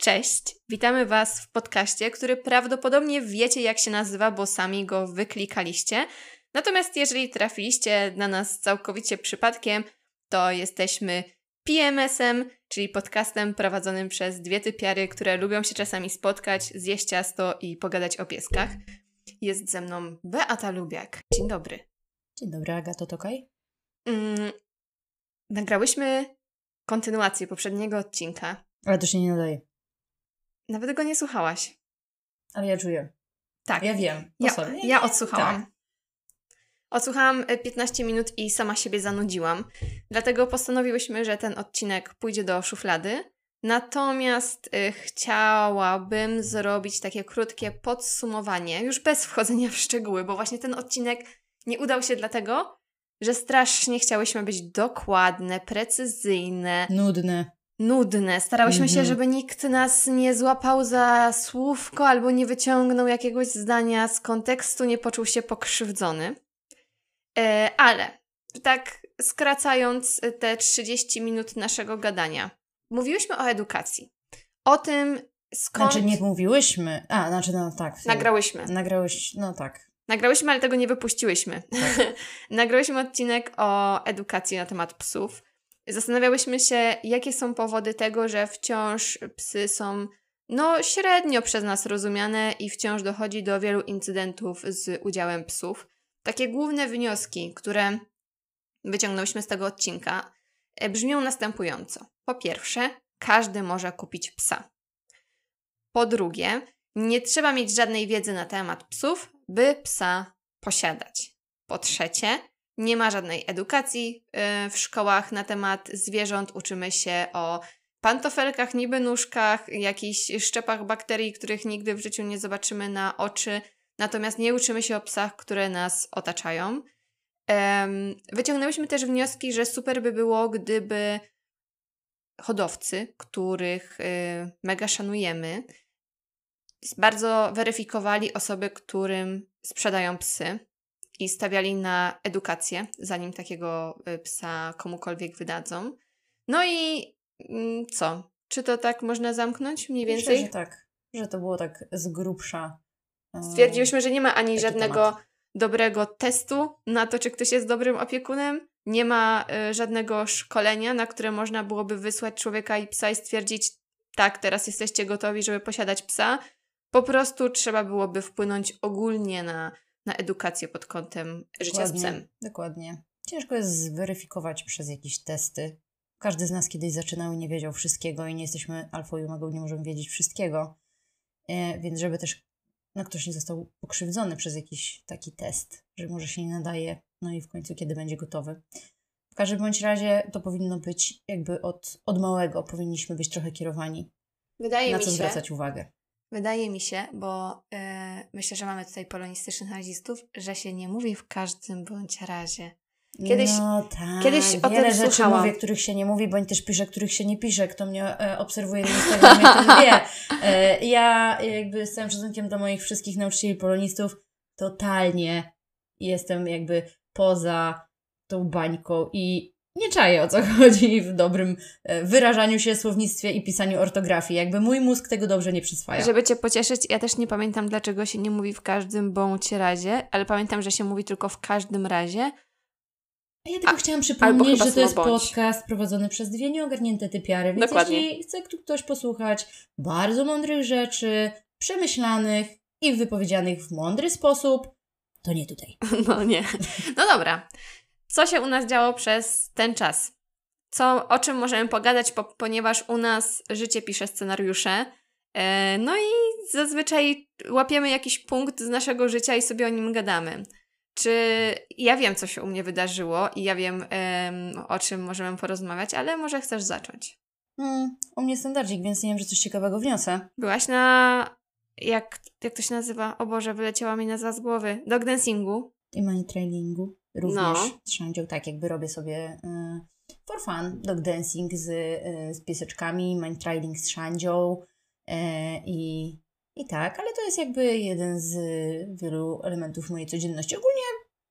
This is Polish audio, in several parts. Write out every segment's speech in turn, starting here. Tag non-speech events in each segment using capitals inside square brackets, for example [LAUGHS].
Cześć, witamy Was w podcaście, który prawdopodobnie wiecie, jak się nazywa, bo sami go wyklikaliście. Natomiast jeżeli trafiliście na nas całkowicie przypadkiem, to jesteśmy PMS-em, czyli podcastem prowadzonym przez dwie typiary, które lubią się czasami spotkać, zjeść ciasto i pogadać o pieskach. Jest ze mną Beata Lubiak. Dzień dobry. Dzień dobry, Agato Tokaj. Mm, nagrałyśmy kontynuację poprzedniego odcinka. Ale to się nie nadaje. Nawet go nie słuchałaś. Ale ja czuję. Tak. Ja wiem. Ja, ja odsłuchałam. Tak. Odsłuchałam e, 15 minut i sama siebie zanudziłam. Dlatego postanowiłyśmy, że ten odcinek pójdzie do szuflady. Natomiast y, chciałabym zrobić takie krótkie podsumowanie, już bez wchodzenia w szczegóły, bo właśnie ten odcinek nie udał się dlatego, że strasznie chciałyśmy być dokładne, precyzyjne, Nudne. Nudne. Starałyśmy się, Mhm. żeby nikt nas nie złapał za słówko albo nie wyciągnął jakiegoś zdania z kontekstu, nie poczuł się pokrzywdzony. E, ale tak skracając te 30 minut naszego gadania, mówiłyśmy o edukacji. O tym, skąd Znaczy nie mówiłyśmy. A, znaczy no tak. nagrałyśmy. Nagrałeś, no tak. Nagrałyśmy, ale tego nie wypuściłyśmy. [LAUGHS] Nagrałyśmy odcinek o edukacji na temat psów. Zastanawiałyśmy się, jakie są powody tego, że wciąż psy są no średnio przez nas rozumiane i wciąż dochodzi do wielu incydentów z udziałem psów. Takie główne wnioski, które wyciągnęłyśmy z tego odcinka, e, brzmią następująco. Po pierwsze, każdy może kupić psa. Po drugie, nie trzeba mieć żadnej wiedzy na temat psów, by psa posiadać. Po trzecie, nie ma żadnej edukacji y, w szkołach na temat zwierząt. Uczymy się o pantofelkach, niby nóżkach, jakichś szczepach bakterii, których nigdy w życiu nie zobaczymy na oczy. Natomiast nie uczymy się o psach, które nas otaczają. Wyciągnęłyśmy też wnioski, że super by było, gdyby hodowcy, których y, mega szanujemy, bardzo weryfikowali osoby, którym sprzedają psy i stawiali na edukację, zanim takiego y, psa komukolwiek wydadzą. No i mm, co? Czy to tak można zamknąć mniej więcej? Myślę, że tak. Że to było tak z grubsza. e, Stwierdziłyśmy, że nie ma ani żadnego temat. dobrego testu na to, czy ktoś jest dobrym opiekunem. Nie ma y, żadnego szkolenia, na które można byłoby wysłać człowieka i psa i stwierdzić, tak, teraz jesteście gotowi, żeby posiadać psa. Po prostu trzeba byłoby wpłynąć ogólnie na, na edukację pod kątem życia z Dokładnie, psem. Dokładnie. Ciężko jest zweryfikować przez jakieś testy. Każdy z nas kiedyś zaczynał i nie wiedział wszystkiego i nie jesteśmy alfą i omegą, nie możemy wiedzieć wszystkiego. E, więc żeby też no, ktoś nie został pokrzywdzony przez jakiś taki test, że może się nie nadaje, no i w końcu kiedy będzie gotowy. W każdym bądź razie to powinno być jakby od, od małego, powinniśmy być trochę kierowani, Wydaje na mi co się, zwracać uwagę. Wydaje mi się, bo e, myślę, że mamy tutaj polonistycznych nazistów, że się nie mówi w każdym bądź razie. Kiedyś- no tak, kiedyś o wiele tym rzeczy słuchałam. mówię, których się nie mówi, bądź też piszę, których się nie pisze. Kto mnie e, obserwuje na Instagramie, ten wie. [LAUGHS] E, ja jakby z całym szacunkiem do moich wszystkich nauczycieli polonistów totalnie jestem jakby poza tą bańką i nie czaję o co [LAUGHS] chodzi w dobrym e, wyrażaniu się, słownictwie i pisaniu ortografii. Jakby mój mózg tego dobrze nie przyswaja. Żeby Cię pocieszyć, ja też nie pamiętam, dlaczego się nie mówi w każdym bądź razie, ale pamiętam, że się mówi tylko w każdym razie. Ja tylko A- chciałam przypomnieć, że to jest bądź. podcast prowadzony przez dwie nieogarnięte typiary, więc Dokładnie. jeśli chce ktoś posłuchać bardzo mądrych rzeczy, przemyślanych i wypowiedzianych w mądry sposób, to nie tutaj. [LAUGHS] No nie. No dobra. Co się u nas działo przez ten czas? Co, o czym możemy pogadać, po, ponieważ u nas życie pisze scenariusze. E, no i zazwyczaj łapiemy jakiś punkt z naszego życia i sobie o nim gadamy. Czy ja wiem, co się u mnie wydarzyło i ja wiem, em, o czym możemy porozmawiać, ale może chcesz zacząć? Hmm, u mnie standardzik, więc nie wiem, że coś ciekawego wniosę. Byłaś na. Jak, jak to się nazywa? O Boże, wyleciała mi nazwa z głowy. Dog dancingu. I money trailingu również No. trzędzią, tak jakby robię sobie y, for fun dog dancing z, y, z pieseczkami, mind trailing z szandzią y, i, i tak, ale to jest jakby jeden z wielu elementów mojej codzienności. Ogólnie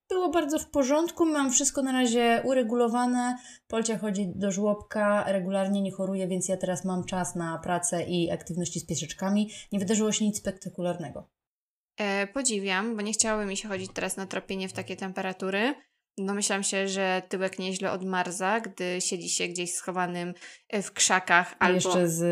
było bardzo w porządku. Mam wszystko na razie uregulowane. Polcia chodzi do żłobka, regularnie nie choruje, więc ja teraz mam czas na pracę i aktywności z pieseczkami. Nie wydarzyło się nic spektakularnego. E, podziwiam, bo nie chciałoby mi się chodzić teraz na tropienie w takie temperatury. Domyślam się, że tyłek nieźle odmarza, gdy siedzi się gdzieś schowanym e, w krzakach A albo... jeszcze z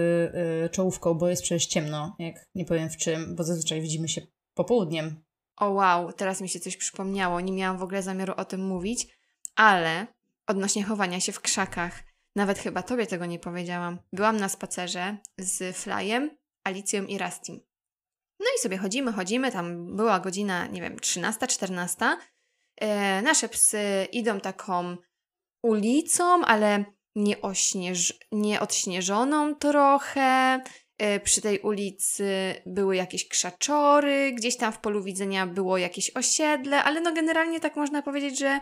y, czołówką, bo jest przecież ciemno, jak nie powiem w czym, bo zazwyczaj widzimy się popołudniem. O wow, teraz mi się coś przypomniało. Nie miałam w ogóle zamiaru o tym mówić, ale odnośnie chowania się w krzakach, nawet chyba tobie tego nie powiedziałam. Byłam na spacerze z Flyem, Alicją i Rastim. No i sobie chodzimy, chodzimy, tam była godzina, nie wiem, 13, 14. E, nasze psy idą taką ulicą, ale nie, ośnież- nie odśnieżoną trochę. E, przy tej ulicy były jakieś krzaczory, gdzieś tam w polu widzenia było jakieś osiedle, ale no generalnie tak można powiedzieć, że,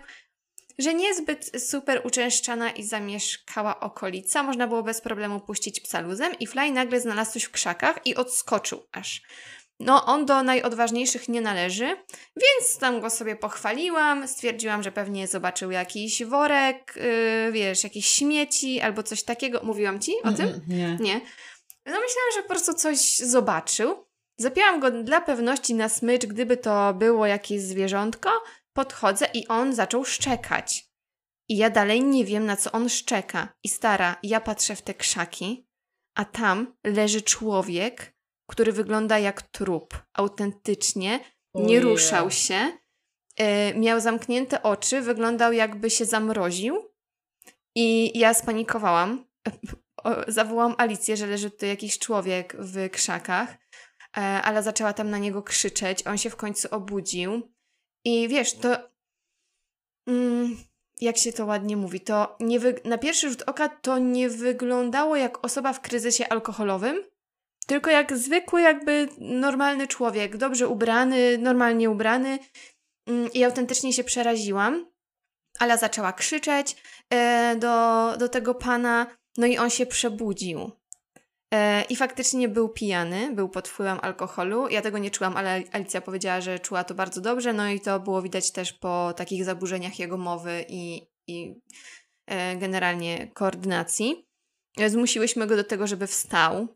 że niezbyt super uczęszczana i zamieszkała okolica. Można było bez problemu puścić psa luzem i Fly nagle znalazł coś w krzakach i odskoczył aż. No, on do najodważniejszych nie należy, więc tam go sobie pochwaliłam. Stwierdziłam, że pewnie zobaczył jakiś worek, yy, wiesz, jakieś śmieci albo coś takiego. Mówiłam ci o tym? Mm, Nie. Nie. No myślałam, że po prostu coś zobaczył. Zapięłam go dla pewności na smycz, gdyby to było jakieś zwierzątko. Podchodzę i on zaczął szczekać. I ja dalej nie wiem, na co on szczeka. I stara, ja patrzę w te krzaki, a tam leży człowiek, który wygląda jak trup. Autentycznie. Nie Ojej. ruszał się. E, miał zamknięte oczy, wyglądał jakby się zamroził. I ja spanikowałam. O, Zawołałam Alicję, że leży tu jakiś człowiek w krzakach, e, ale zaczęła tam na niego krzyczeć. On się w końcu obudził. I wiesz, to. Mm, jak się to ładnie mówi, to nie wy... na pierwszy rzut oka to nie wyglądało jak osoba w kryzysie alkoholowym, tylko jak zwykły, jakby normalny człowiek, dobrze ubrany, normalnie ubrany. Mm, I autentycznie się przeraziłam. Ala zaczęła krzyczeć e, do, do tego pana, no i on się przebudził. E, I faktycznie był pijany, był pod wpływem alkoholu. Ja tego nie czułam, ale Alicja powiedziała, że czuła to bardzo dobrze, no i to było widać też po takich zaburzeniach jego mowy i, i e, generalnie koordynacji. Zmusiłyśmy go do tego, żeby wstał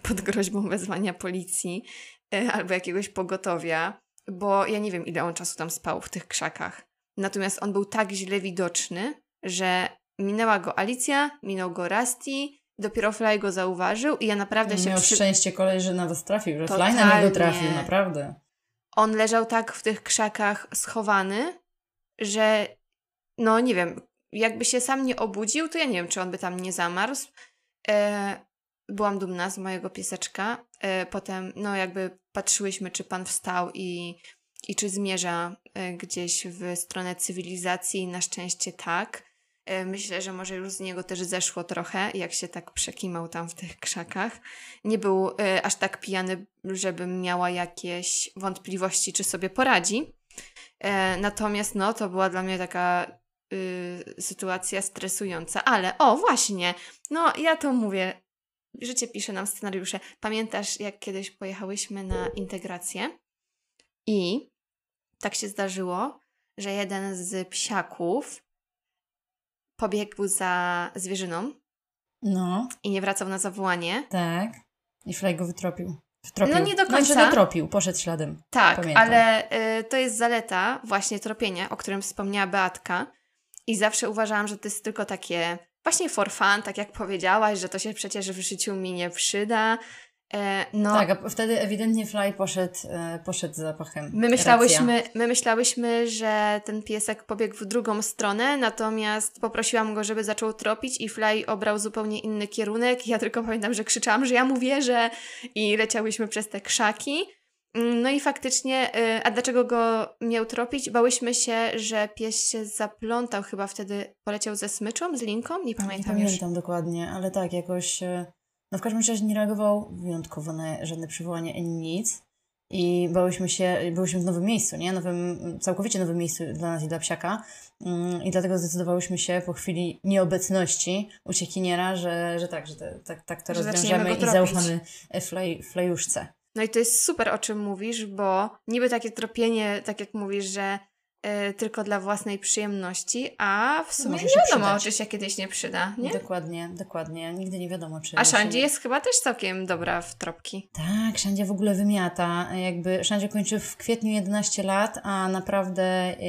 [LAUGHS] pod groźbą wezwania policji e, albo jakiegoś pogotowia, bo ja nie wiem, ile on czasu tam spał w tych krzakach. Natomiast on był tak źle widoczny, że minęła go Alicja, minął go Rusty, dopiero Fly go zauważył i ja naprawdę się Miał przy... szczęście kolej, że na was trafił, że fly na niego trafił, naprawdę. On leżał tak w tych krzakach schowany, że no nie wiem, jakby się sam nie obudził, to ja nie wiem, czy on by tam nie zamarzł. E, byłam dumna z mojego pieseczka. E, potem, no jakby patrzyłyśmy, czy pan wstał i, i czy zmierza e, gdzieś w stronę cywilizacji. Na szczęście tak. E, Myślę, że może już z niego też zeszło trochę, jak się tak przekimał tam w tych krzakach. Nie był aż tak pijany, żebym miała jakieś wątpliwości, czy sobie poradzi. Natomiast no, to była dla mnie taka y, sytuacja stresująca. Ale o, właśnie, no ja to mówię. Życie pisze nam scenariusze. Pamiętasz, jak kiedyś pojechałyśmy na integrację i tak się zdarzyło, że jeden z psiaków pobiegł za zwierzyną No, i nie wracał na zawołanie. tak. I Fly go wytropił. Wtropił. No nie do Znaczy końca. dotropił, poszedł śladem. Tak, Pamiętam. ale y, to jest zaleta właśnie tropienia, o którym wspomniała Beatka. I zawsze uważałam, że to jest tylko takie właśnie for fun, tak jak powiedziałaś, że to się przecież w życiu mi nie przyda. E, no, Tak, a wtedy ewidentnie Fly poszedł, e, poszedł za zapachem. My myślałyśmy, my myślałyśmy, że ten piesek pobiegł w drugą stronę, natomiast poprosiłam go, żeby zaczął tropić i Fly obrał zupełnie inny kierunek. Ja tylko pamiętam, że krzyczałam, że ja mu wierzę i leciałyśmy przez te krzaki. No i faktycznie, y, a dlaczego go miał tropić? Bałyśmy się, że pies się zaplątał, chyba wtedy poleciał ze smyczą, z linką, nie Nie pamiętam już. pamiętam dokładnie, ale tak, jakoś... e, No w każdym razie nie reagował wyjątkowo na żadne przywołanie ani nic. I bałyśmy się, byłyśmy w nowym miejscu, nie? Nowym, całkowicie nowym miejscu dla nas i dla psiaka. Mm, I dlatego zdecydowałyśmy się po chwili nieobecności uciekiniera, że, że tak, że tak, tak to Że rozwiążemy i zaufamy e, flej, flejuszce. No i to jest super, o czym mówisz, bo niby takie tropienie, tak jak mówisz, że y, tylko dla własnej przyjemności, a w sumie nie się wiadomo, przydać. czy się kiedyś nie przyda, nie? Dokładnie, dokładnie. Nigdy nie wiadomo, czy... A się- Shandzie jest chyba też całkiem dobra w tropki. Tak, Szandzia w ogóle wymiata. Jakby Szandzia kończy w kwietniu 11 lat, a naprawdę y,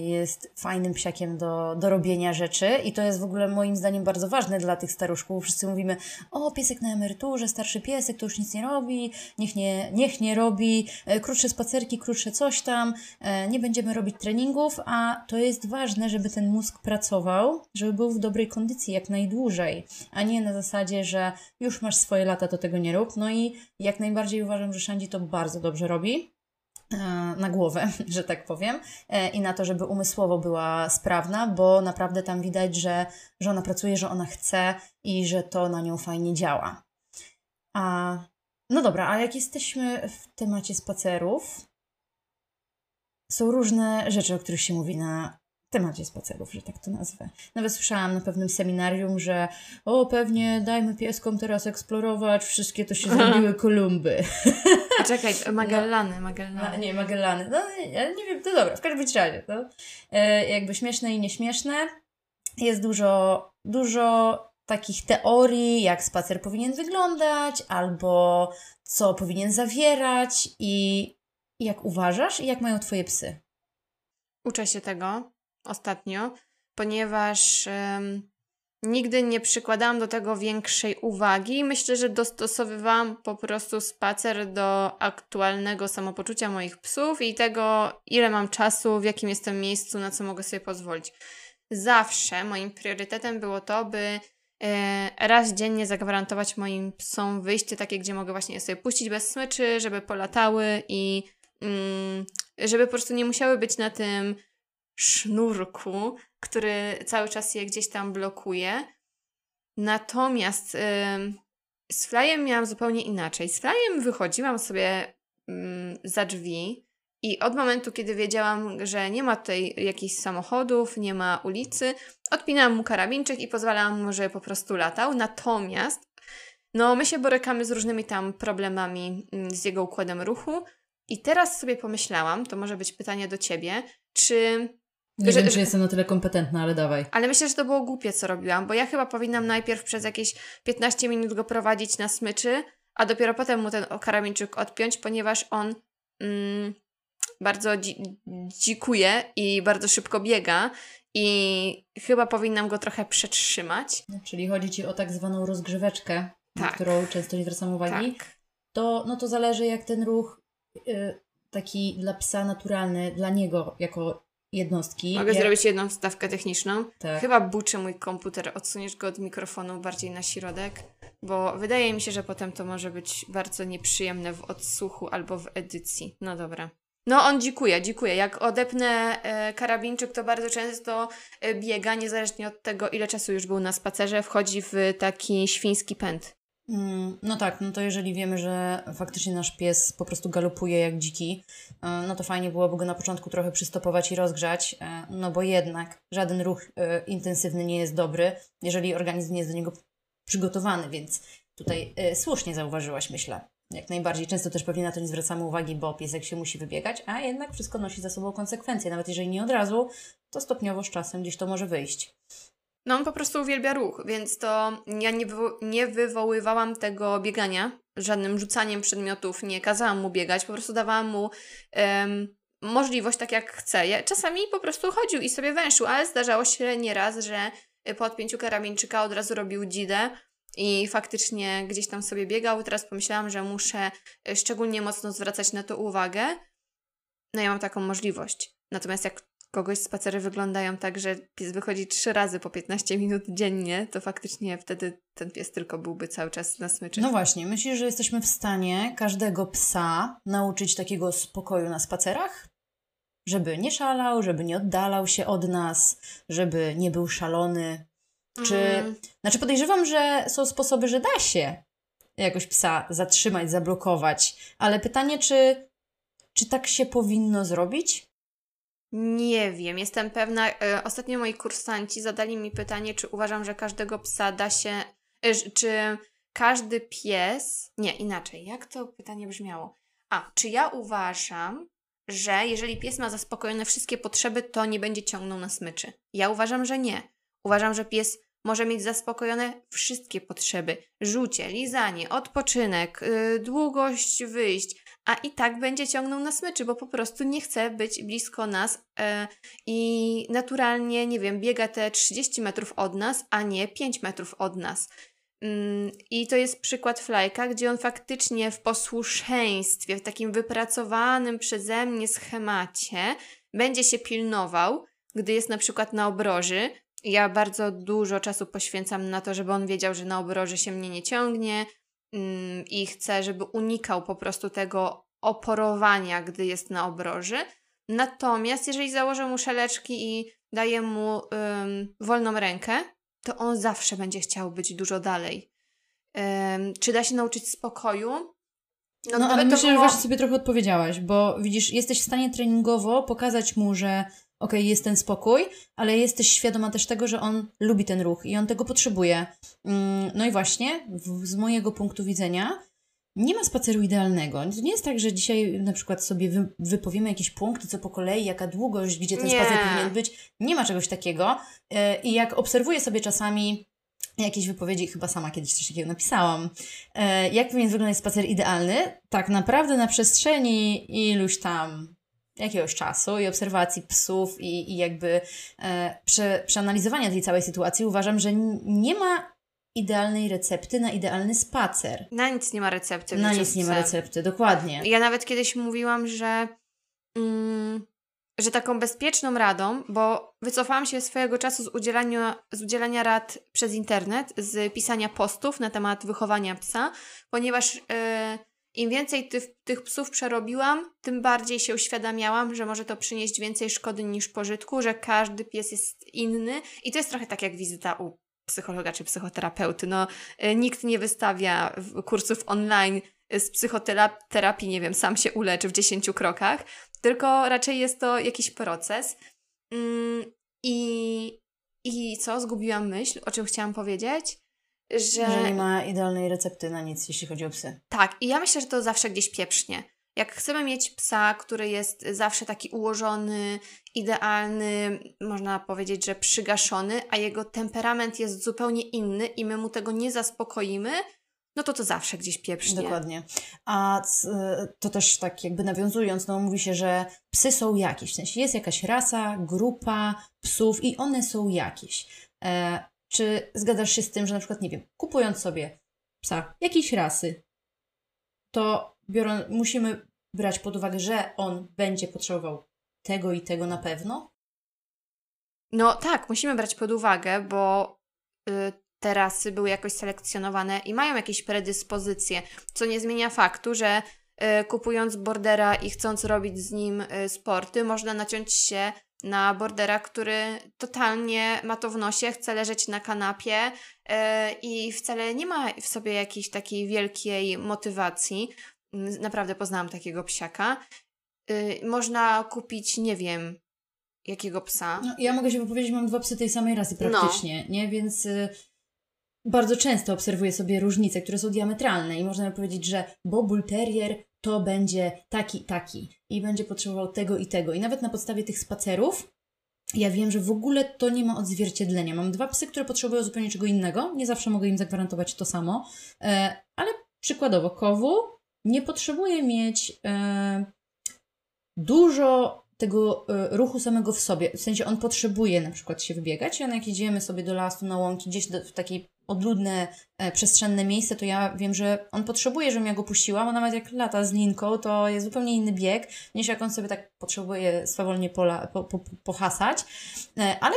jest fajnym psiakiem do, do robienia rzeczy i to jest w ogóle moim zdaniem bardzo ważne dla tych staruszków. Wszyscy mówimy, o piesek na emeryturze, starszy piesek, to już nic nie robi, niech nie, niech nie robi, e, krótsze spacerki, krótsze coś tam, e, nie będziemy robić treningów, a to jest ważne, żeby ten mózg pracował, żeby był w dobrej kondycji jak najdłużej, a nie na zasadzie, że już masz swoje lata, to tego nie rób. No i jak najbardziej uważam, że Shandy to bardzo dobrze robi. e, Na głowę, [LAUGHS] że tak powiem, e, i na to, żeby umysłowo była sprawna, bo naprawdę tam widać, że, że ona pracuje, że ona chce i że to na nią fajnie działa. A no dobra, a jak jesteśmy w temacie spacerów, są różne rzeczy, o których się mówi na temacie spacerów, że tak to nazwę. Nawet słyszałam na pewnym seminarium, że o, pewnie dajmy pieskom teraz eksplorować, wszystkie to się [LAUGHS] zrobiły Kolumby. A czekaj, [LAUGHS] Magellany, Magellany. Ma, nie, Magellany. No, ja nie wiem, to dobra, w każdym razie. To, e, jakby śmieszne i nieśmieszne. Jest dużo, dużo takich teorii, jak spacer powinien wyglądać, albo co powinien zawierać i jak uważasz i jak mają twoje psy. Uczę się tego ostatnio, ponieważ em, nigdy nie przykładałam do tego większej uwagi. Myślę, że dostosowywałam po prostu spacer do aktualnego samopoczucia moich psów i tego, ile mam czasu, w jakim jestem miejscu, na co mogę sobie pozwolić. Zawsze moim priorytetem było to, by e, raz dziennie zagwarantować moim psom wyjście takie, gdzie mogę właśnie sobie puścić bez smyczy, żeby polatały i żeby po prostu nie musiały być na tym sznurku, który cały czas je gdzieś tam blokuje. Natomiast z Flyem miałam zupełnie inaczej. Z Flyem wychodziłam sobie ym, za drzwi i od momentu, kiedy wiedziałam, że nie ma tutaj jakichś samochodów, nie ma ulicy, odpinałam mu karabinczyk i pozwalałam mu, żeby po prostu latał. Natomiast no, my się borykamy z różnymi tam problemami mm, z jego układem ruchu. I teraz sobie pomyślałam, to może być pytanie do ciebie, czy. Nie Że- wiem, czy jestem na tyle kompetentna, ale dawaj. Ale myślę, że to było głupie, co robiłam, bo ja chyba powinnam najpierw przez jakieś 15 minut go prowadzić na smyczy, a dopiero potem mu ten karabinczyk odpiąć, ponieważ on mm, bardzo dzi- dzikuje i bardzo szybko biega i chyba powinnam go trochę przetrzymać. Czyli chodzi ci o tak zwaną rozgrzeweczkę, na Tak. którą często nie zwracam uwagi. Tak. To, no to zależy, jak ten ruch taki dla psa naturalny, dla niego jako jednostki. Mogę jak, zrobić jedną wstawkę techniczną. Tak. Chyba buczy mój komputer, odsuniesz go od mikrofonu bardziej na środek, bo wydaje mi się, że potem to może być bardzo nieprzyjemne w odsłuchu albo w edycji. No dobra. No on dzikuje, dzikuje. Jak odepnę e, karabinczyk, to bardzo często e, biega, niezależnie od tego, ile czasu już był na spacerze, wchodzi w taki świński pęd. Mm, No tak, no to jeżeli wiemy, że faktycznie nasz pies po prostu galopuje jak dziki, e, no to fajnie byłoby go na początku trochę przystopować i rozgrzać, e, no bo jednak żaden ruch e, intensywny nie jest dobry, jeżeli organizm nie jest do niego przygotowany, więc tutaj słusznie zauważyłaś, myślę. Jak najbardziej. Często też pewnie na to nie zwracamy uwagi, bo piesek się musi wybiegać, a jednak wszystko nosi za sobą konsekwencje. Nawet jeżeli nie od razu, to stopniowo z czasem gdzieś to może wyjść. No on po prostu uwielbia ruch, więc to ja nie, wywo- nie wywoływałam tego biegania żadnym rzucaniem przedmiotów, nie kazałam mu biegać, po prostu dawałam mu em, możliwość tak jak chce. Ja, czasami po prostu chodził i sobie węszył, ale zdarzało się nieraz, że po odpięciu karabinczyka od razu robił dzidę i faktycznie gdzieś tam sobie biegał. Teraz pomyślałam, że muszę y, szczególnie mocno zwracać na to uwagę. No ja mam taką możliwość. Natomiast jak kogoś spacery wyglądają tak, że pies wychodzi trzy razy po 15 minut dziennie, to faktycznie wtedy ten pies tylko byłby cały czas na smyczy. No właśnie, myślisz, że jesteśmy w stanie każdego psa nauczyć takiego spokoju na spacerach? Żeby nie szalał, żeby nie oddalał się od nas, żeby nie był szalony. Czy. Mm, Znaczy, podejrzewam, że są sposoby, że da się jakoś psa zatrzymać, zablokować, ale pytanie, czy, czy tak się powinno zrobić? Nie wiem, jestem pewna. e, Ostatnio moi kursanci zadali mi pytanie, czy uważam, że każdego psa da się. e, Czy każdy pies. Nie, inaczej. Jak to pytanie brzmiało? A, czy ja uważam, że jeżeli pies ma zaspokojone wszystkie potrzeby, to nie będzie ciągnął na smyczy. Ja uważam, że nie. Uważam, że pies może mieć zaspokojone wszystkie potrzeby: rzucie, lizanie, odpoczynek, yy, długość wyjść, a i tak będzie ciągnął na smyczy, bo po prostu nie chce być blisko nas yy, i naturalnie, nie wiem, biega te 30 metrów od nas, a nie 5 metrów od nas. Mm, I to jest przykład Flajka, gdzie on faktycznie w posłuszeństwie, w takim wypracowanym przeze mnie schemacie będzie się pilnował, gdy jest na przykład na obroży. Ja bardzo dużo czasu poświęcam na to, żeby on wiedział, że na obroży się mnie nie ciągnie i chcę, żeby unikał po prostu tego oporowania, gdy jest na obroży. Natomiast jeżeli założę mu szeleczki i daję mu ym, wolną rękę, to on zawsze będzie chciał być dużo dalej. Um, czy da się nauczyć spokoju? No, no ale myślę, było... że właśnie sobie trochę odpowiedziałaś, bo widzisz, jesteś w stanie treningowo pokazać mu, że okej, okay, jest ten spokój, ale jesteś świadoma też tego, że on lubi ten ruch i on tego potrzebuje. Mm, no i właśnie, w, z mojego punktu widzenia, nie ma spaceru idealnego. To nie jest tak, że dzisiaj na przykład sobie wy, wypowiemy jakieś punkty, co po kolei, jaka długość, gdzie ten nie. spacer powinien być. Nie ma czegoś takiego. E, I jak obserwuję sobie czasami jakieś wypowiedzi, chyba sama kiedyś coś takiego napisałam, e, jak powinien wyglądać spacer idealny, tak naprawdę na przestrzeni iluś tam jakiegoś czasu i obserwacji psów i, i jakby e, prze, przeanalizowania tej całej sytuacji uważam, że nie ma idealnej recepty na idealny spacer. Na nic nie ma recepty. Na nic nie ma recepty, dokładnie. Ja nawet kiedyś mówiłam, że, mm, że taką bezpieczną radą, bo wycofałam się swojego czasu z udzielania, z udzielania rad przez internet, z pisania postów na temat wychowania psa, ponieważ yy, im więcej ty, tych psów przerobiłam, tym bardziej się uświadamiałam, że może to przynieść więcej szkody niż pożytku, że każdy pies jest inny i to jest trochę tak jak wizyta u psychologa czy psychoterapeuty. No, y, nikt nie wystawia kursów online z psychoterapii, nie wiem, sam się uleczy w 10 krokach, tylko raczej jest to jakiś proces. Mm, I, i co? Zgubiłam myśl, o czym chciałam powiedzieć? Że... że nie ma idealnej recepty na nic, jeśli chodzi o psy. Tak, i ja myślę, że to zawsze gdzieś pieprznie. Jak chcemy mieć psa, który jest zawsze taki ułożony, idealny, można powiedzieć, że przygaszony, a jego temperament jest zupełnie inny i my mu tego nie zaspokoimy, no to to zawsze gdzieś pieprznie. Dokładnie. A to też tak jakby nawiązując, no mówi się, że psy są jakieś, w sensie jest jakaś rasa, grupa psów i one są jakieś. E, czy zgadzasz się z tym, że na przykład, nie wiem, kupując sobie psa jakiejś rasy, to biorą, musimy brać pod uwagę, że on będzie potrzebował tego i tego na pewno? No tak, musimy brać pod uwagę, bo y, te rasy były jakoś selekcjonowane i mają jakieś predyspozycje, co nie zmienia faktu, że y, kupując bordera i chcąc robić z nim y, sporty, można naciąć się na bordera, który totalnie ma to w nosie, chce leżeć na kanapie y, i wcale nie ma w sobie jakiejś takiej wielkiej motywacji. Naprawdę poznałam takiego psiaka. Yy, można kupić, nie wiem, jakiego psa. No, ja mogę się wypowiedzieć, mam dwa psy tej samej rasy praktycznie, no. nie? Więc y, bardzo często obserwuję sobie różnice, które są diametralne i można powiedzieć, że bo Bull Terrier to będzie taki, taki i będzie potrzebował tego i tego. I nawet na podstawie tych spacerów ja wiem, że w ogóle to nie ma odzwierciedlenia. Mam dwa psy, które potrzebują zupełnie czego innego. Nie zawsze mogę im zagwarantować to samo, e, ale przykładowo kowu nie potrzebuje mieć e, dużo tego e, ruchu samego w sobie. W sensie on potrzebuje na przykład się wybiegać, a jak idziemy sobie do lasu, na łąki, gdzieś do, w takie odludne, e, przestrzenne miejsce, to ja wiem, że on potrzebuje, żebym ja go puściła, a nawet jak lata z linką, to jest zupełnie inny bieg, niż jak on sobie tak potrzebuje swawolnie pola, po, po, pohasać. E, ale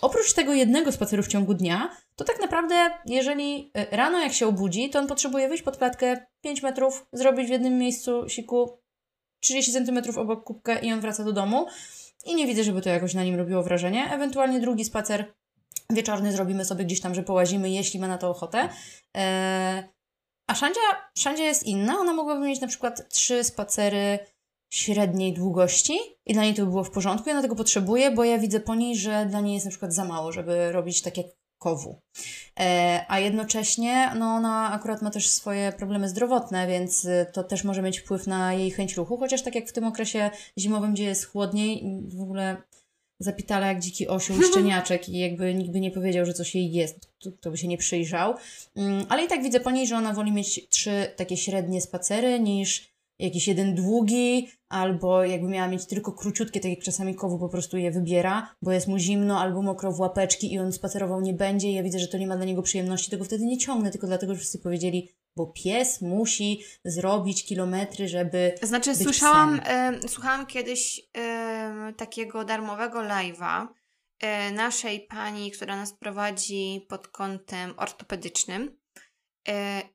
oprócz tego jednego spaceru w ciągu dnia, to tak naprawdę, jeżeli e, rano jak się obudzi, to on potrzebuje wyjść pod klatkę 5 metrów, zrobić w jednym miejscu siku 30 centymetrów obok kubkę i on wraca do domu. I nie widzę, żeby to jakoś na nim robiło wrażenie. Ewentualnie drugi spacer wieczorny zrobimy sobie gdzieś tam, że połazimy, jeśli ma na to ochotę. Eee, a Szandzia, Szandzia jest inna. Ona mogłaby mieć na przykład trzy spacery średniej długości i dla niej to by było w porządku. Ja na tego potrzebuję, bo ja widzę po niej, że dla niej jest na przykład za mało, żeby robić tak jak kowu. E, a jednocześnie no ona akurat ma też swoje problemy zdrowotne, więc y, to też może mieć wpływ na jej chęć ruchu, chociaż tak jak w tym okresie zimowym, gdzie jest chłodniej, w ogóle zapitala jak dziki osioł [LAUGHS] szczeniaczek i jakby nikt by nie powiedział, że coś jej jest, to, to by się nie przyjrzał. Mm, ale i tak widzę po niej, że ona woli mieć trzy takie średnie spacery niż jakiś jeden długi, albo jakby miała mieć tylko króciutkie, tak jak czasami kowu po prostu je wybiera, bo jest mu zimno albo mokro w łapeczki i on spacerował nie będzie. I ja widzę, że to nie ma dla niego przyjemności, tego wtedy nie ciągnę, tylko dlatego, że wszyscy powiedzieli, bo pies musi zrobić kilometry, żeby Znaczy słyszałam, e, słuchałam kiedyś e, takiego darmowego live'a e, naszej pani, która nas prowadzi pod kątem ortopedycznym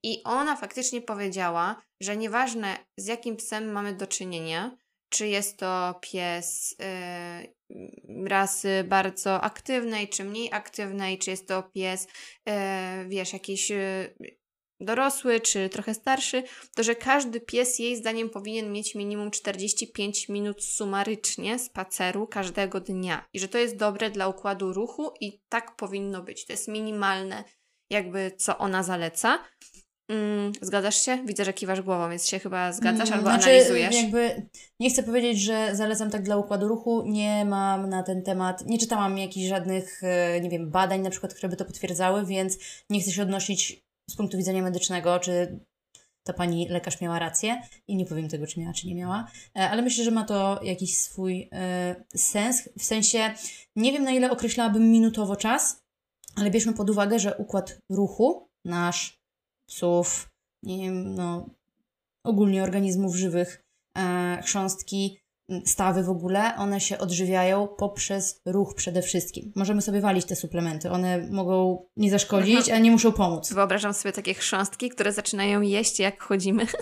i ona faktycznie powiedziała, że nieważne z jakim psem mamy do czynienia, czy jest to pies e, rasy bardzo aktywnej, czy mniej aktywnej, czy jest to pies, e, wiesz, jakiś e, dorosły, czy trochę starszy, to że każdy pies jej zdaniem powinien mieć minimum 45 minut sumarycznie spaceru każdego dnia. I że to jest dobre dla układu ruchu i tak powinno być. To jest minimalne, jakby co ona zaleca. Mm, zgadzasz się? Widzę, że kiwasz głową, więc się chyba zgadzasz Mm, albo znaczy, analizujesz. Jakby nie chcę powiedzieć, że zalecam tak dla układu ruchu. Nie mam na ten temat, nie czytałam jakichś żadnych, e, nie wiem, badań na przykład, które by to potwierdzały, więc nie chcę się odnosić z punktu widzenia medycznego, czy ta pani lekarz miała rację i nie powiem tego, czy miała, czy nie miała, E, ale myślę, że ma to jakiś swój e, sens. W sensie, nie wiem na ile określałabym minutowo czas, ale bierzmy pod uwagę, że układ ruchu nasz, psów, nie wiem, no ogólnie organizmów żywych, e, chrząstki, stawy w ogóle, one się odżywiają poprzez ruch przede wszystkim. Możemy sobie walić te suplementy, one mogą nie zaszkodzić, a nie muszą pomóc. Wyobrażam sobie takie chrząstki, które zaczynają jeść jak chodzimy. [LAUGHS]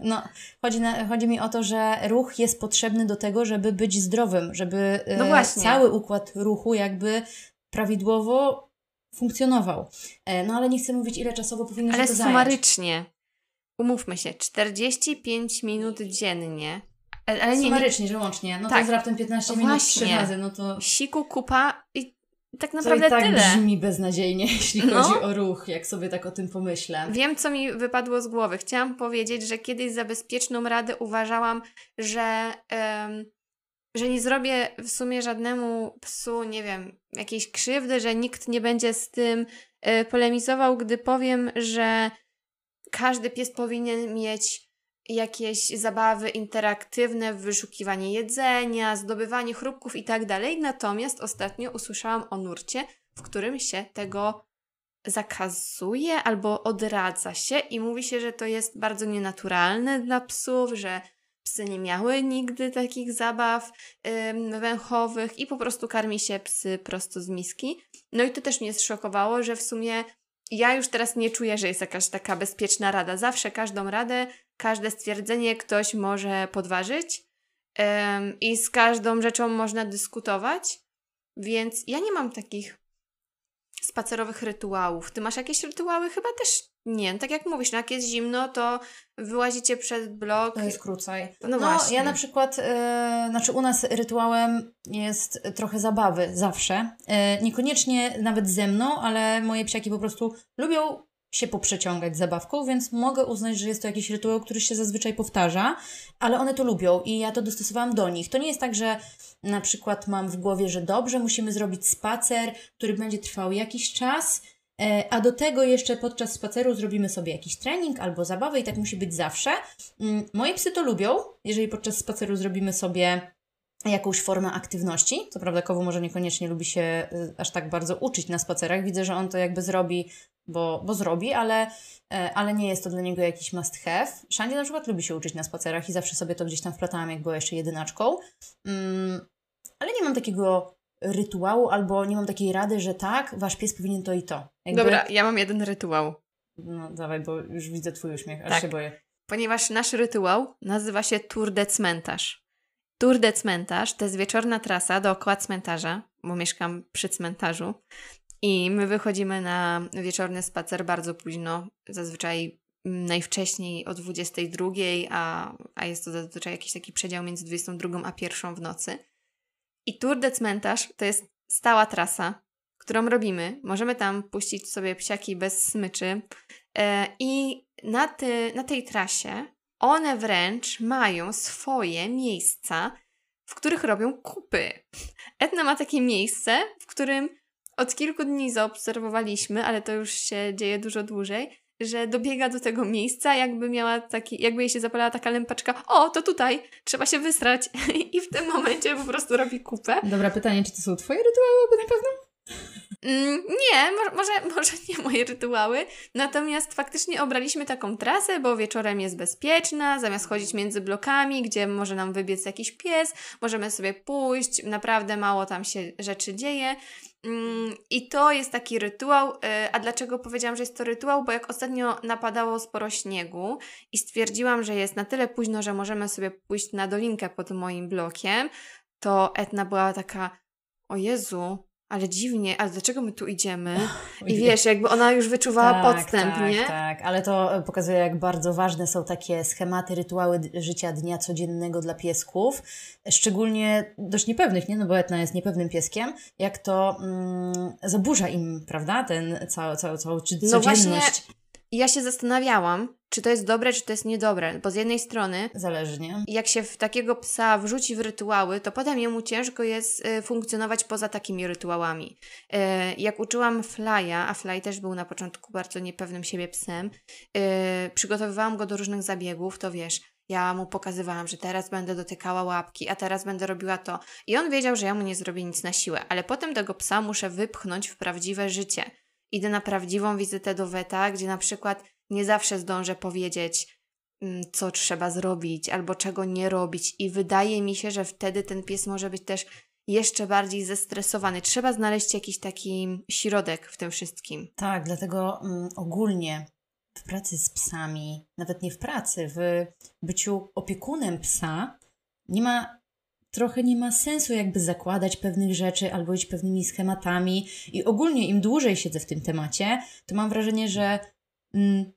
No, chodzi, na, chodzi mi o to, że ruch jest potrzebny do tego, żeby być zdrowym, żeby e, No właśnie. cały układ ruchu jakby prawidłowo funkcjonował. E, no ale nie chcę mówić, ile czasowo powinno Ale się to zająć. sumarycznie. Umówmy się, 45 minut dziennie. Ale ale nie, nie, Sumarycznie, że łącznie. No Tak. to jest raptem 15 No minut trzy właśnie. razy, no to... siku, kupa i tak To naprawdę i tak tyle. brzmi beznadziejnie, [LAUGHS] jeśli No. chodzi o ruch, jak sobie tak o tym pomyślę. Wiem, co mi wypadło z głowy. Chciałam powiedzieć, że kiedyś za bezpieczną radę uważałam, że, em, że nie zrobię w sumie żadnemu psu, nie wiem, jakiejś krzywdy, że nikt nie będzie z tym e, polemizował, gdy powiem, że każdy pies powinien mieć jakieś zabawy interaktywne, wyszukiwanie jedzenia, zdobywanie chrupków i tak dalej. Natomiast ostatnio usłyszałam o nurcie, w którym się tego zakazuje albo odradza się i mówi się, że to jest bardzo nienaturalne dla psów, że psy nie miały nigdy takich zabaw ym, węchowych i po prostu karmi się psy prosto z miski. No i to też mnie zszokowało, że w sumie ja już teraz nie czuję, że jest jakaś taka bezpieczna rada. Zawsze każdą radę, każde stwierdzenie ktoś może podważyć ym, i z każdą rzeczą można dyskutować, więc ja nie mam takich spacerowych rytuałów. Ty masz jakieś rytuały? Chyba też nie. Tak jak mówisz, no jak jest zimno, to wyłazicie przed blok. To jest krócej. No No, właśnie. ja na przykład, e, znaczy u nas rytuałem jest trochę zabawy zawsze. E, niekoniecznie nawet ze mną, ale moje psiaki po prostu lubią się poprzeciągać zabawką, więc mogę uznać, że jest to jakiś rytuał, który się zazwyczaj powtarza, ale one to lubią i ja to dostosowałam do nich. To nie jest tak, że na przykład mam w głowie, że dobrze, musimy zrobić spacer, który będzie trwał jakiś czas, e, a do tego jeszcze podczas spaceru zrobimy sobie jakiś trening albo zabawę i tak musi być zawsze. Mm, Moje psy to lubią, jeżeli podczas spaceru zrobimy sobie jakąś formę aktywności. Co prawda Kowu może niekoniecznie lubi się y, aż tak bardzo uczyć na spacerach. Widzę, że on to jakby zrobi, bo, bo zrobi, ale, e, ale nie jest to dla niego jakiś must have. Shandy na przykład lubi się uczyć na spacerach i zawsze sobie to gdzieś tam wplatałam, jak była jeszcze jedynaczką. Mm, ale nie mam takiego rytuału albo nie mam takiej rady, że tak, wasz pies powinien to i to. Jakby, Dobra, ja mam jeden rytuał. No dawaj, bo już widzę twój uśmiech, aż Tak. się boję. Ponieważ nasz rytuał nazywa się Tour de Cmentarz. Tour de Cmentarz to jest wieczorna trasa dookoła cmentarza, bo mieszkam przy cmentarzu. I my wychodzimy na wieczorny spacer bardzo późno, zazwyczaj mm, najwcześniej o 22, a, a jest to zazwyczaj jakiś taki przedział między 22 a 1 w nocy. I Tour de Cmentarz to jest stała trasa, którą robimy. Możemy tam puścić sobie psiaki bez smyczy. E, I na, ty, na tej trasie one wręcz mają swoje miejsca, w których robią kupy. Etna ma takie miejsce, w którym od kilku dni zaobserwowaliśmy, ale to już się dzieje dużo dłużej, że dobiega do tego miejsca, jakby miała taki, jakby jej się zapalała taka lępaczka, o, to tutaj, trzeba się wysrać [LAUGHS] i w tym momencie po prostu robi kupę. Dobra, pytanie, czy to są twoje rytuały, bo na pewno? Mm, nie, może, może nie moje rytuały, natomiast faktycznie obraliśmy taką trasę, bo wieczorem jest bezpieczna, zamiast chodzić między blokami, gdzie może nam wybiec jakiś pies, możemy sobie pójść, naprawdę mało tam się rzeczy dzieje. Mm, I to jest taki rytuał. Y, a dlaczego powiedziałam, że jest to rytuał? Bo jak ostatnio napadało sporo śniegu i stwierdziłam, że jest na tyle późno, że możemy sobie pójść na dolinkę pod moim blokiem, to Etna była taka: O Jezu, ale dziwnie, ale dlaczego my tu idziemy? [LAUGHS] I wiesz, jakby ona już wyczuwała tak, podstęp, tak, nie? Tak, ale to pokazuje, jak bardzo ważne są takie schematy, rytuały życia dnia codziennego dla piesków, szczególnie dość niepewnych, nie? No bo Etna jest niepewnym pieskiem, jak to mm, zaburza im, prawda, ten całą, całą, całą codzienność. No właśnie, ja się zastanawiałam, czy to jest dobre, czy to jest niedobre. Bo z jednej strony, zależy, nie? Jak się w takiego psa wrzuci w rytuały, to potem jemu ciężko jest y, funkcjonować poza takimi rytuałami. Y, jak uczyłam Flya, a Fly też był na początku bardzo niepewnym siebie psem, y, przygotowywałam go do różnych zabiegów, to wiesz, ja mu pokazywałam, że teraz będę dotykała łapki, a teraz będę robiła to. I on wiedział, że ja mu nie zrobię nic na siłę, ale potem tego psa muszę wypchnąć w prawdziwe życie. Idę na prawdziwą wizytę do weta, gdzie na przykład nie zawsze zdążę powiedzieć, mm, co trzeba zrobić albo czego nie robić, i wydaje mi się, że wtedy ten pies może być też jeszcze bardziej zestresowany. Trzeba znaleźć jakiś taki środek w tym wszystkim. Tak, dlatego um, ogólnie w pracy z psami, nawet nie w pracy, w byciu opiekunem psa, nie ma trochę nie ma sensu jakby zakładać pewnych rzeczy albo iść pewnymi schematami. I ogólnie im dłużej siedzę w tym temacie, to mam wrażenie, że mm,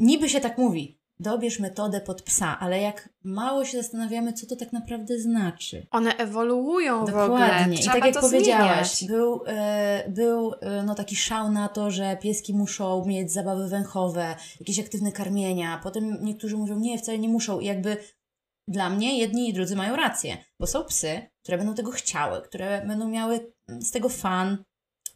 niby się tak mówi, dobierz metodę pod psa, ale jak mało się zastanawiamy, co to tak naprawdę znaczy. One ewoluują Dokładnie. w ogóle. I tak jak powiedziałaś, był, e, był e, no, taki szał na to, że pieski muszą mieć zabawy węchowe, jakieś aktywne karmienia. Potem niektórzy mówią, nie, wcale nie muszą. I jakby dla mnie jedni i drudzy mają rację, bo są psy, które będą tego chciały, które będą miały z tego fan,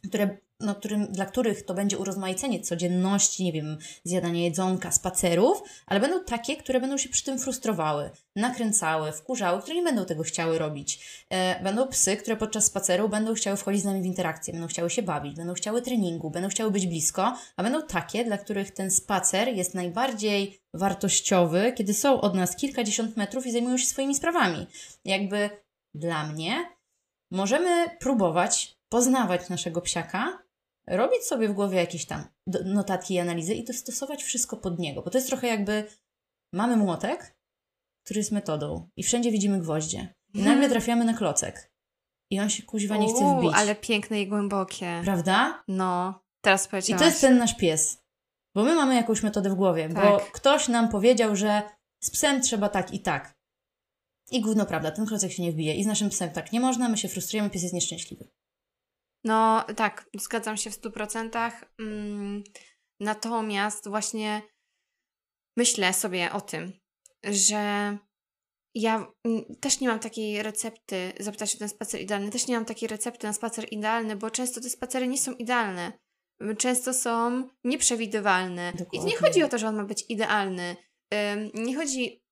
które którym, dla których to będzie urozmaicenie codzienności, nie wiem, zjadania jedzonka, spacerów, ale będą takie, które będą się przy tym frustrowały, nakręcały, wkurzały, które nie będą tego chciały robić. E, będą psy, które podczas spaceru będą chciały wchodzić z nami w interakcję, będą chciały się bawić, będą chciały treningu, będą chciały być blisko, a będą takie, dla których ten spacer jest najbardziej wartościowy, kiedy są od nas kilkadziesiąt metrów i zajmują się swoimi sprawami. Jakby dla mnie możemy próbować poznawać naszego psiaka, robić sobie w głowie jakieś tam notatki i analizy i dostosować wszystko pod niego. Bo to jest trochę jakby mamy młotek, który jest metodą i wszędzie widzimy gwoździe. I nagle mhm. trafiamy na klocek. I on się kuźwa nie chce wbić. ale piękne i głębokie. Prawda? No, teraz powiedziałaś. I to jest ten nasz pies. Bo my mamy jakąś metodę w głowie, tak. bo ktoś nam powiedział, że z psem trzeba tak i tak. I gówno prawda, ten klocek się nie wbije. I z naszym psem tak nie można, my się frustrujemy, pies jest nieszczęśliwy. No tak, zgadzam się w stu procentach. Mm, natomiast właśnie myślę sobie o tym, że ja też nie mam takiej recepty, zapytać o ten spacer idealny, też nie mam takiej recepty na spacer idealny, bo często te spacery nie są idealne. Często są nieprzewidywalne. Dokładnie. I nie chodzi o to, że on ma być idealny. Nie chodzi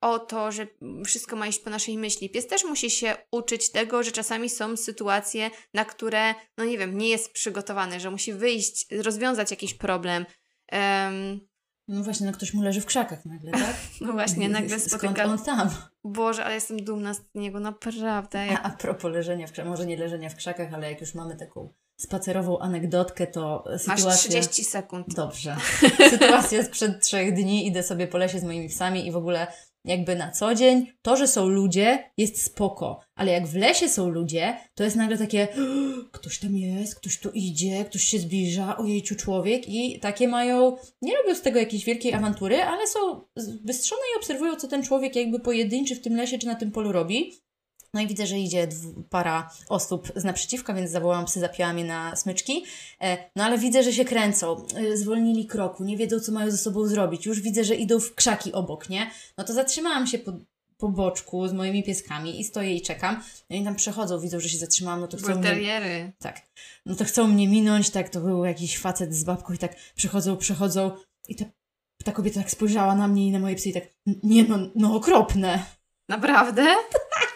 o to, że wszystko ma iść po naszej myśli. Pies też musi się uczyć tego, że czasami są sytuacje, na które, no nie wiem, nie jest przygotowany, że musi wyjść, rozwiązać jakiś problem. Um, no właśnie, no ktoś mu leży w krzakach nagle, tak? [LAUGHS] no właśnie, nagle spotyka... Skąd on tam? Boże, ale jestem dumna z niego, naprawdę. Jak... A, a propos leżenia w krzakach, może nie leżenia w krzakach, ale jak już mamy taką spacerową anegdotkę, to sytuacja... Masz 30 sekund. Dobrze. [LAUGHS] Sytuacja sprzed trzech dni, idę sobie po lesie z moimi psami i w ogóle jakby na co dzień, to, że są ludzie, jest spoko, ale jak w lesie są ludzie, to jest nagle takie [GASPS] ktoś tam jest, ktoś tu idzie, ktoś się zbliża, ojejciu człowiek. I takie mają, nie robią z tego jakiejś wielkiej awantury, ale są wystrzone i obserwują, co ten człowiek jakby pojedynczy w tym lesie czy na tym polu robi No i widzę, że idzie para osób z naprzeciwka, więc zawołałam psy, zapiłam je na smyczki. E, no ale widzę, że się kręcą, e, zwolnili kroku, nie wiedzą, co mają ze sobą zrobić. Już widzę, że idą w krzaki obok, nie? No to zatrzymałam się po, po boczku z moimi pieskami i stoję i czekam. No i tam przechodzą, widzą, że się zatrzymałam, no to chcą mnie, tak, no to chcą mnie minąć, tak, to był jakiś facet z babką i tak przechodzą, przechodzą i ta, ta kobieta tak spojrzała na mnie i na moje psy i tak, nie no, no okropne. Naprawdę? [LAUGHS]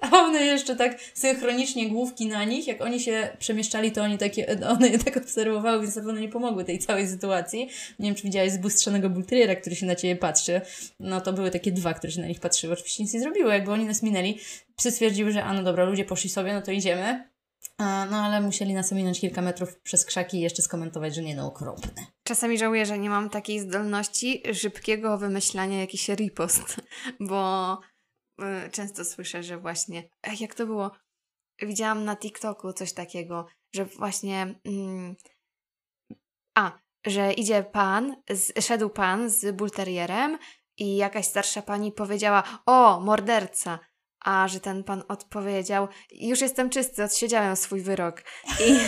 A one jeszcze tak synchronicznie główki na nich, jak oni się przemieszczali, to oni takie, one je tak obserwowały, więc na nie pomogły tej całej sytuacji. Nie wiem, czy widziałaś zbustrzonego bulteriera, który się na ciebie patrzy. No to były takie dwa, które się na nich patrzyły. Oczywiście nic nie zrobiły, jakby oni nas minęli. Psy stwierdziły, że a no dobra, ludzie poszli sobie, no to idziemy. No ale musieli nas ominąć kilka metrów przez krzaki i jeszcze skomentować, że nie no, okropne. Czasami żałuję, że nie mam takiej zdolności szybkiego wymyślania jakiś ripost, [LAUGHS] bo często słyszę, że właśnie, jak to było, widziałam na TikToku coś takiego, że właśnie, mm, a, że idzie pan, z, szedł pan z bulterierem i jakaś starsza pani powiedziała, o, morderca, a że ten pan odpowiedział, już jestem czysty, odsiedziałem swój wyrok. I,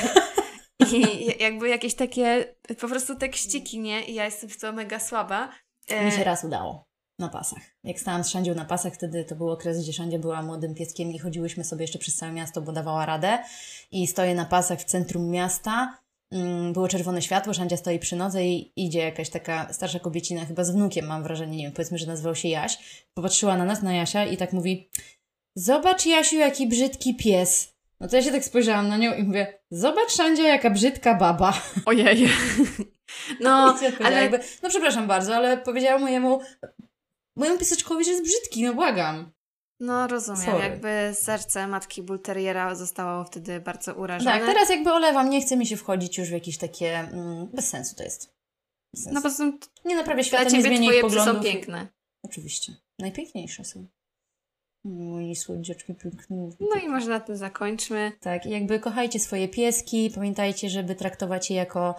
[LAUGHS] i jakby jakieś takie po prostu tekściki, nie? I ja jestem w to mega słaba. E, Mi się raz udało na pasach. Jak stałam z Szandzią na pasach, wtedy to był okres, gdzie Szandzia była młodym pieskiem i chodziłyśmy sobie jeszcze przez całe miasto, bo dawała radę. I stoję na pasach w centrum miasta. Mm, Było czerwone światło, Szandzia stoi przy nodze i idzie jakaś taka starsza kobiecina, chyba z wnukiem mam wrażenie, nie wiem, powiedzmy, że nazywał się Jaś. Popatrzyła na nas, na Jasia i tak mówi Zobacz Jasiu, jaki brzydki pies. No to ja się tak spojrzałam na nią i mówię Zobacz Szandzia, jaka brzydka baba. Ojej. [LAUGHS] No, [LAUGHS] ale jakby, no przepraszam bardzo, ale powiedziałam mojemu, mojemu pieseczkowi, że jest brzydki, no błagam. no rozumiem, Sorry. jakby serce matki Bulteriera zostało wtedy bardzo urażone. Tak, teraz jakby olewam, nie chce mi się wchodzić już w jakieś takie, mm, bez sensu to jest. Bez sensu. No po prostu nie naprawia dla świata, nie ich twoje psy są piękne. Oczywiście. Najpiękniejsze są. Moi słodziaczki piękne. No i może na tym zakończmy. Tak, jakby kochajcie swoje pieski, pamiętajcie, żeby traktować je jako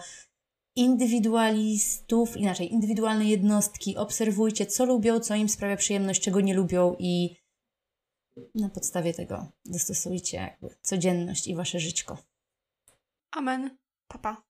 indywidualistów, inaczej, indywidualne jednostki. Obserwujcie, co lubią, co im sprawia przyjemność, czego nie lubią i na podstawie tego dostosujcie codzienność i wasze żyćko. Amen. Papa.